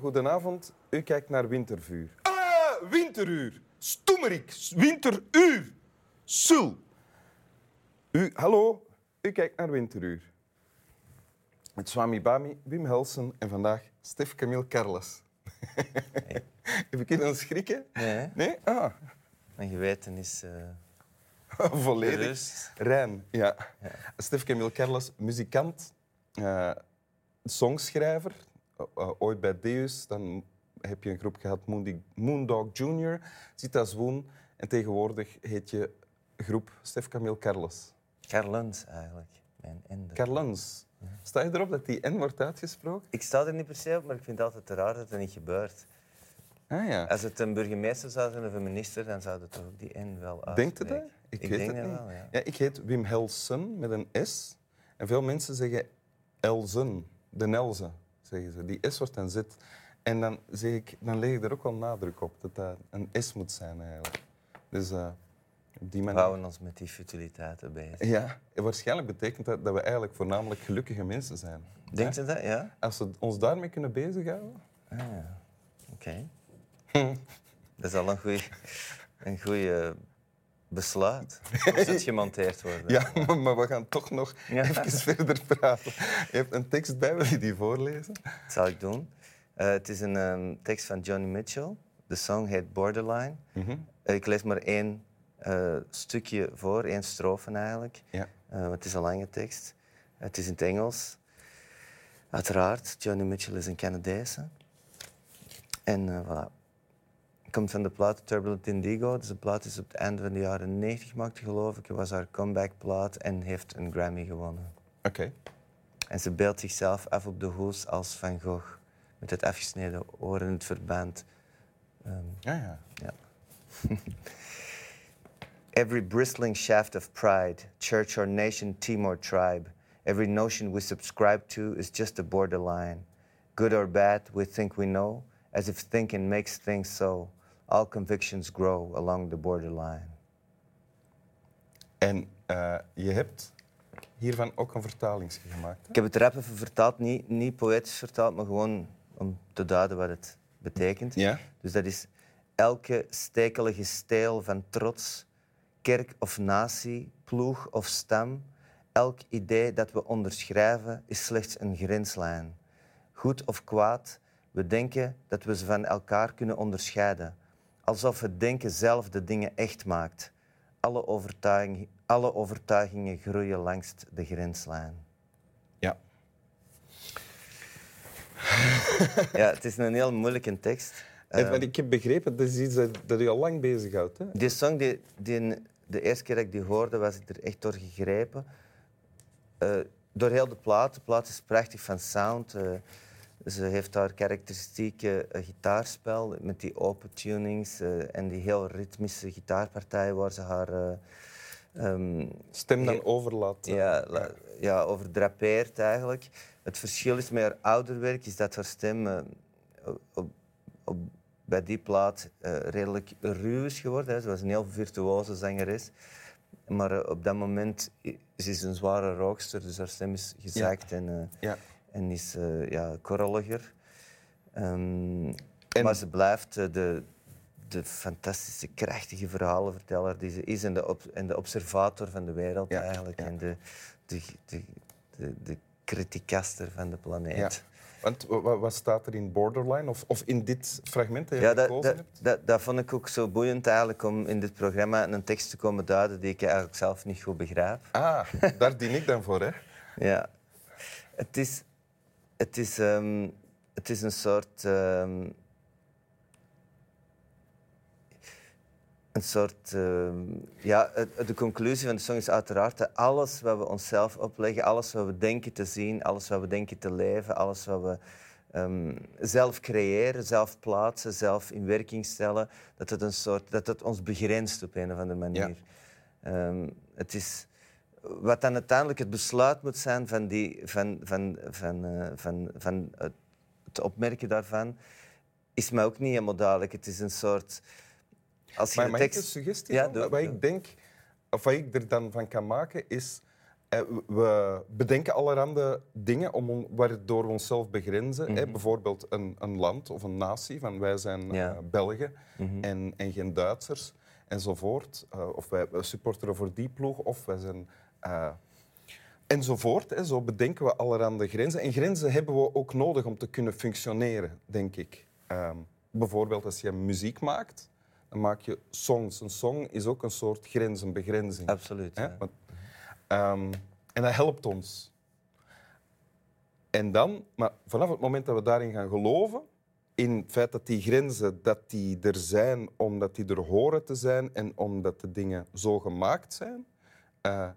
Goedenavond. U kijkt naar Wintervuur. Ah, Winteruur. Stoemerik. Winteruur. Sul. U, hallo, u kijkt naar Winteruur. Met Swami Bami, Wim Helsen en vandaag Stef Camille Carles. Heb ik kunnen schrikken? Nee, Nee? Ah, mijn geweten is eh volledig. gerust. Rein, ja. Stef Camille Carles, muzikant, eh, songschrijver. Eh, eh, ooit bij Deus, dan heb je een groep gehad, Moondog Junior, zit als Woon. En tegenwoordig heet je groep Stef Camille Carles. Carlens eigenlijk, mijn ende. Carlens. Sta je erop dat die N wordt uitgesproken? ik sta er niet per se op, maar ik vind het altijd te raar dat het niet gebeurt. Ah ja. Als het een burgemeester zou zijn of een minister, dan zou het toch ook die N wel Denkt uitspreken. u dat? Ik, weet denk het niet. wel, ja. Ja, ik heet Wim Helsen met een S. En veel mensen zeggen Elzen, de Nelze, zeggen ze. Die S wordt een Z. En dan, zeg ik, dan leg ik er ook wel nadruk op dat dat een S moet zijn eigenlijk. Dus eh, op die We manier. houden ons met die futiliteiten bezig. Ja, en waarschijnlijk betekent dat dat we eigenlijk voornamelijk gelukkige mensen zijn. Denkt u dat? Ja? Als we ons daarmee kunnen bezighouden. Ah, ja. Oké. Dat is al een goeie, een goeie besluit. Moest het gemonteerd worden? Ja, maar, maar we gaan toch nog Ja. even verder praten. Je hebt een tekst bij, wil je die voorlezen? Dat zal ik doen. Eh, het is een ehm, tekst van Johnny Mitchell. De song heet Borderline. Mhm. Ik lees maar één eh, stukje voor, één strofe eigenlijk. Ja. Eh, het is een lange tekst. Het is in het Engels. Uiteraard, Johnny Mitchell is een Canadese. En voilà. Komt van de plaat Turbulent Indigo. Dus de plaat is op het einde van de jaren 90 gemaakt, geloof ik. Het was haar comeback-plaat en heeft een Grammy gewonnen. Oké. En ze beeldt zichzelf af op de hoes als Van Gogh. Met het afgesneden oor en het verband. Ehm, Ja, ja. ja. Every bristling shaft of pride, church or nation, team or tribe, every notion we subscribe to is just a borderline. Good or bad, we think we know, as if thinking makes things so. All convictions grow along the borderline. En eh, je hebt hiervan ook een vertaling gemaakt. Ik heb het rap even vertaald, niet, niet poëtisch vertaald, maar gewoon om te duiden wat het betekent. Ja? Dus dat is elke stekelige steel van trots, kerk of natie, ploeg of stam. Elk idee dat we onderschrijven is slechts een grenslijn. Goed of kwaad, we denken dat we ze van elkaar kunnen onderscheiden. Alsof het denken zelf de dingen echt maakt. Alle, overtuiging, alle overtuigingen groeien langs de grenslijn. Ja. Ja, het is een heel moeilijke tekst. Want ik heb begrepen, dat is iets dat, dat u al lang bezighoudt. Hè? Die song, die, die, de eerste keer dat ik die hoorde, was ik er echt door gegrepen. Eh, door heel de plaat. De plaat is prachtig van sound. Eh, ze heeft haar karakteristieke eh, gitaarspel met die open tunings eh, en die heel ritmische gitaarpartijen waar ze haar eh, ehm, Stem dan overlaat. ja, la- ja, overdrapeert eigenlijk. Het verschil is met haar ouder werk is dat haar stem op, op, bij die plaat redelijk ruw is geworden. Hè. Ze was een heel virtuoze zangeres. Maar op dat moment ze is een zware rookster, dus haar stem is gezakt en, Ja. En is eh, ja, korreliger. Ehm, En- Maar ze blijft eh, de, de fantastische, krachtige verhalenverteller die ze is en de, ob- en de observator van de wereld Ja, eigenlijk. ja. En de, de, de, de, de criticaster van de planeet. Want wa- wa- wat staat er in Borderline of, of in dit fragment dat je Ja, gekozen dat, hebt? dat, dat vond ik ook zo boeiend eigenlijk om in dit programma een tekst te komen duiden die ik eigenlijk zelf niet goed begrijp. Ah, daar dien ik dan voor, hè? Ja. Het is, het is, ehm, het is een soort. ehm, een soort. ehm, ja, de conclusie van de song is uiteraard dat alles wat we onszelf opleggen, alles wat we denken te zien, alles wat we denken te leven, alles wat we zelf creëren, zelf plaatsen, zelf in werking stellen, dat het, een soort, dat het ons begrenst op een of andere manier. Het is, wat dan uiteindelijk het besluit moet zijn van, die, van, van, van, eh, van, van het, het opmerken daarvan, is mij ook niet helemaal duidelijk. Het is een soort... Als je Maar een tekst... suggestie Ja, doe, Wat doe. ik denk, of wat ik er dan van kan maken, is Eh, we bedenken allerhande dingen om, waardoor we onszelf begrenzen. hè. Bijvoorbeeld een, een land of een natie, van wij zijn eh. Belgen en, en geen Duitsers enzovoort. Of wij supporteren voor die ploeg of wij zijn... eh, enzovoort. Hè. Zo bedenken we allerhande grenzen. En grenzen hebben we ook nodig om te kunnen functioneren, denk ik. Ehm, bijvoorbeeld als je muziek maakt, dan maak je songs. Een song is ook een soort grens, een begrenzing. Absoluut. Hè? ja. Ehm, en dat helpt ons. En dan, maar vanaf het moment dat we daarin gaan geloven, in het feit dat die grenzen dat die er zijn omdat die er horen te zijn en omdat de dingen zo gemaakt zijn, eh,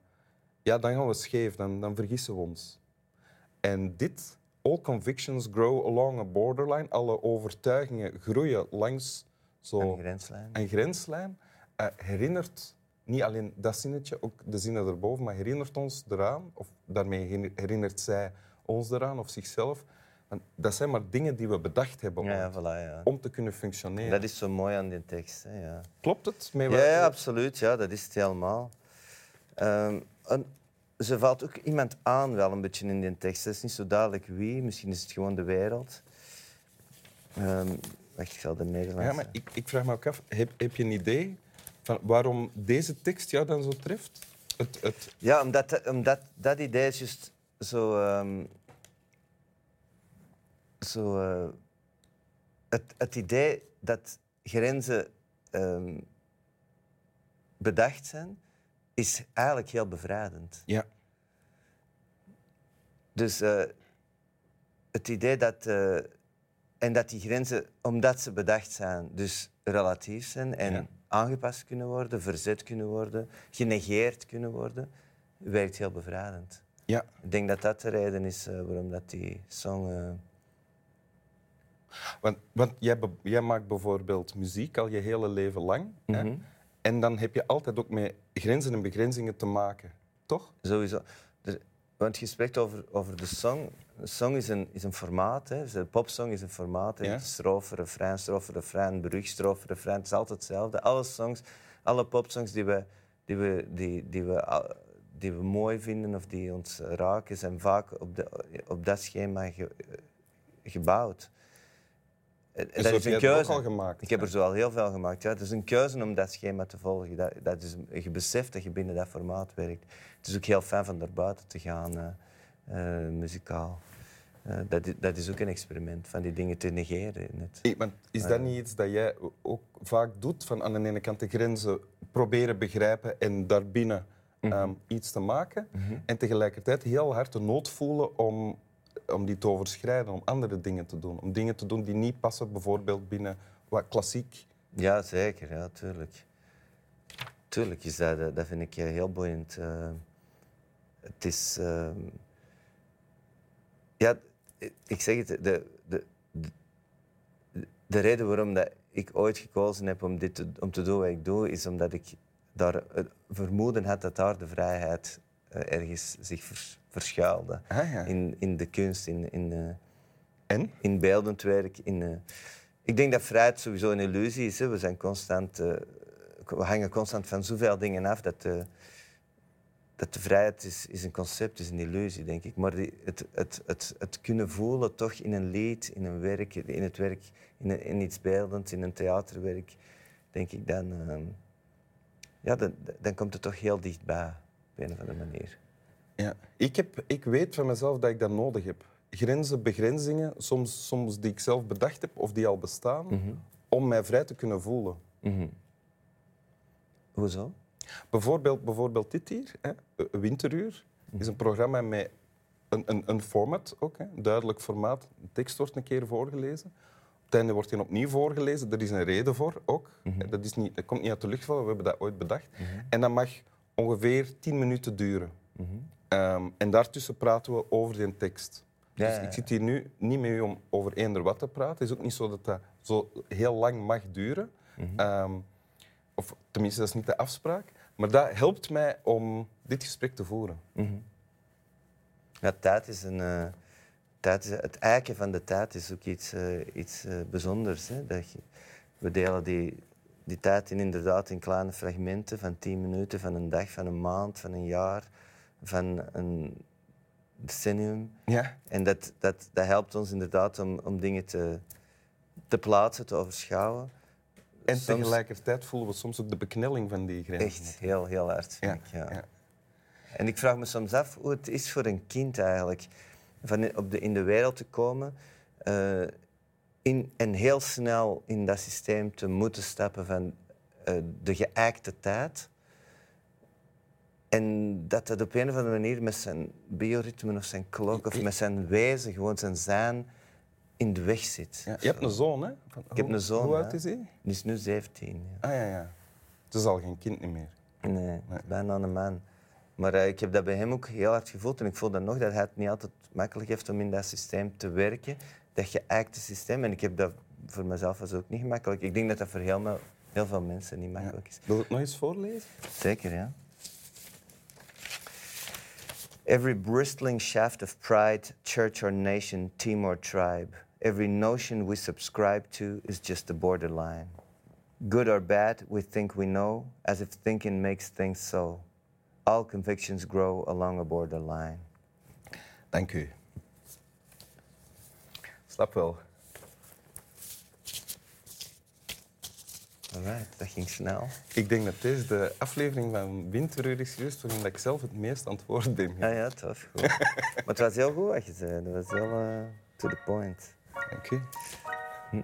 ja, dan gaan we scheef, dan, dan vergissen we ons. En dit, all convictions grow along a borderline, alle overtuigingen groeien langs zo Een grenslijn. een grenslijn eh, herinnert niet alleen dat zinnetje, ook de zinnen erboven, maar herinnert ons eraan, of daarmee herinner- herinnert zij ons eraan of zichzelf. Want dat zijn maar dingen die we bedacht hebben Ja, ja, om, voilà, ja. om te kunnen functioneren. Dat is zo mooi aan die tekst. Hè, ja. Klopt het? Ja, wat- ja, absoluut. Ja, dat is het helemaal. Ehm, en ze valt ook iemand aan wel een beetje in die tekst. Het is niet zo duidelijk wie. Misschien is het gewoon de wereld. Ehm wacht, ik zal de Nederlandse... Ja, maar ik, ik vraag me ook af, heb, heb je een idee van waarom deze tekst jou dan zo treft? Het, het, Ja, omdat, omdat dat idee is juist zo... ehm, zo eh, het, het idee dat grenzen ehm, bedacht zijn, is eigenlijk heel bevrijdend. ja. Dus eh, het idee dat... eh, en dat die grenzen, omdat ze bedacht zijn, dus relatief zijn en Ja. aangepast kunnen worden, verzet kunnen worden, genegeerd kunnen worden, werkt heel bevrijdend. ja. Ik denk dat dat de reden is eh, waarom dat die song... Want, want jij, maakt bijvoorbeeld muziek al je hele leven lang. hè? En dan heb je altijd ook met grenzen en begrenzingen te maken, toch? Sowieso. Want je spreekt over, over de song. Een song is een, is een formaat. Hè. Dus De popsong is een formaat. Ja. Strofe, refrein, strofe, refrein, brug, strofe, refrein. Het is altijd hetzelfde. Alle songs, alle popsongs die we, die we, die, die we, die we mooi vinden of die ons raken, zijn vaak op, de, op dat schema ge- gebouwd. En En dat is een het ook keuze. al gemaakt. Ik heb er zo al heel veel gemaakt. Ja. Het is een keuze om dat schema te volgen. Dat, dat is, je beseft dat je binnen dat formaat werkt. Het is ook heel fijn van daarbuiten te gaan, eh, eh, muzikaal. Eh, dat, i- dat is ook een experiment, van die dingen te negeren. Net. Hey, maar is dat niet iets dat jij ook vaak doet? Van aan de ene kant de grenzen proberen begrijpen en daarbinnen ehm, iets te maken. En tegelijkertijd heel hard de nood voelen om, om die te overschrijden, om andere dingen te doen. Om dingen te doen die niet passen, bijvoorbeeld binnen wat klassiek. Ja, zeker. Ja, tuurlijk. Tuurlijk is dat, eh, dat vind ik eh, heel boeiend. Eh, het is... ehm, ja, ik zeg het, de, de, de, de reden waarom dat ik ooit gekozen heb om, dit te, om te doen wat ik doe, is omdat ik daar het vermoeden had dat daar de vrijheid eh, ergens zich verschuilde. Ah, ja. In, in de kunst, in, in, eh, En? in beeldend werk. In, eh, ik denk dat vrijheid sowieso een illusie is. Hè. We, zijn constant, eh, we hangen constant van zoveel dingen af dat, dat de vrijheid is, is een concept, is een illusie, denk ik. Maar die, het, het, het, het kunnen voelen toch in een lied, in een werk, in het werk, in, een- in iets beeldends, in een theaterwerk, denk ik dan, ja, dan, dan komt het toch heel dichtbij, op een of andere manier. Ja. Ik, heb, ik weet van mezelf dat ik dat nodig heb. Grenzen, begrenzingen, soms, soms die ik zelf bedacht heb of die al bestaan, om mij vrij te kunnen voelen. Hoezo? Bijvoorbeeld, bijvoorbeeld dit hier, hè, eh, Winteruur, is een programma met een, een, een format ook, hè, duidelijk formaat. De tekst wordt een keer voorgelezen. Op het einde wordt hij opnieuw voorgelezen. Er is een reden voor ook. dat, is niet, dat komt niet uit de lucht vallen, we hebben dat ooit bedacht. En dat mag ongeveer tien minuten duren. Ehm, en daartussen praten we over die tekst. Ja, dus ja, ik zit hier nu niet met u om over eender wat te praten. Het is ook niet zo dat dat zo heel lang mag duren. Ehm, of tenminste, dat is niet de afspraak. Maar dat helpt mij om dit gesprek te voeren. Ja, tijd is een, eh, tijd is, het eiken van de tijd is ook iets, eh, iets eh, bijzonders. Hè? Dat je, we delen die, die tijd in, inderdaad in kleine fragmenten van tien minuten, van een dag, van een maand, van een jaar. Van een decennium. Ja. En dat, dat, dat helpt ons inderdaad om, om dingen te, te plaatsen, te overschouwen. En Soms- tegelijkertijd voelen we soms ook de beknelling van die grenzen. Echt heel, heel hard, vind Ja, ik. Ja. ja. En ik vraag me soms af hoe het is voor een kind eigenlijk van in- op de, in de wereld te komen eh, in, en heel snel in dat systeem te moeten stappen van eh, de geëikte tijd. En dat het op een of andere manier met zijn bioritme of zijn klok of met zijn wezen, gewoon zijn zijn, in de weg zit. Ja, Je hebt een zoon, hè? Van- Ik heb een zoon, Hoe oud is hij? Die is nu 17. Ja. Ah ja, ja. Het is al geen kind meer. Nee, is bijna een man. Maar eh, ik heb dat bij hem ook heel hard gevoeld. En ik voel dan nog dat hij het niet altijd makkelijk heeft om in dat systeem te werken. Dat geëikte systeem. En ik heb dat voor mezelf was ook niet gemakkelijk. Ik denk dat dat voor heel, heel veel mensen niet makkelijk is. Wil je het nog eens voorlezen? Zeker, ja. Every bristling shaft of pride, church or nation, team or tribe, every notion we subscribe to is just a borderline. Good or bad, we think we know, as if thinking makes things so. All convictions grow along a borderline. Dank u. Snap wel. Alright, dat ging snel. Ik denk dat deze de aflevering van Winteruur is geweest waarin ik zelf het meest aan het woord ben. Ja, ja, tof. Goed. maar het was heel goed wat je zei. Dat was heel eh, to the point. Dank u.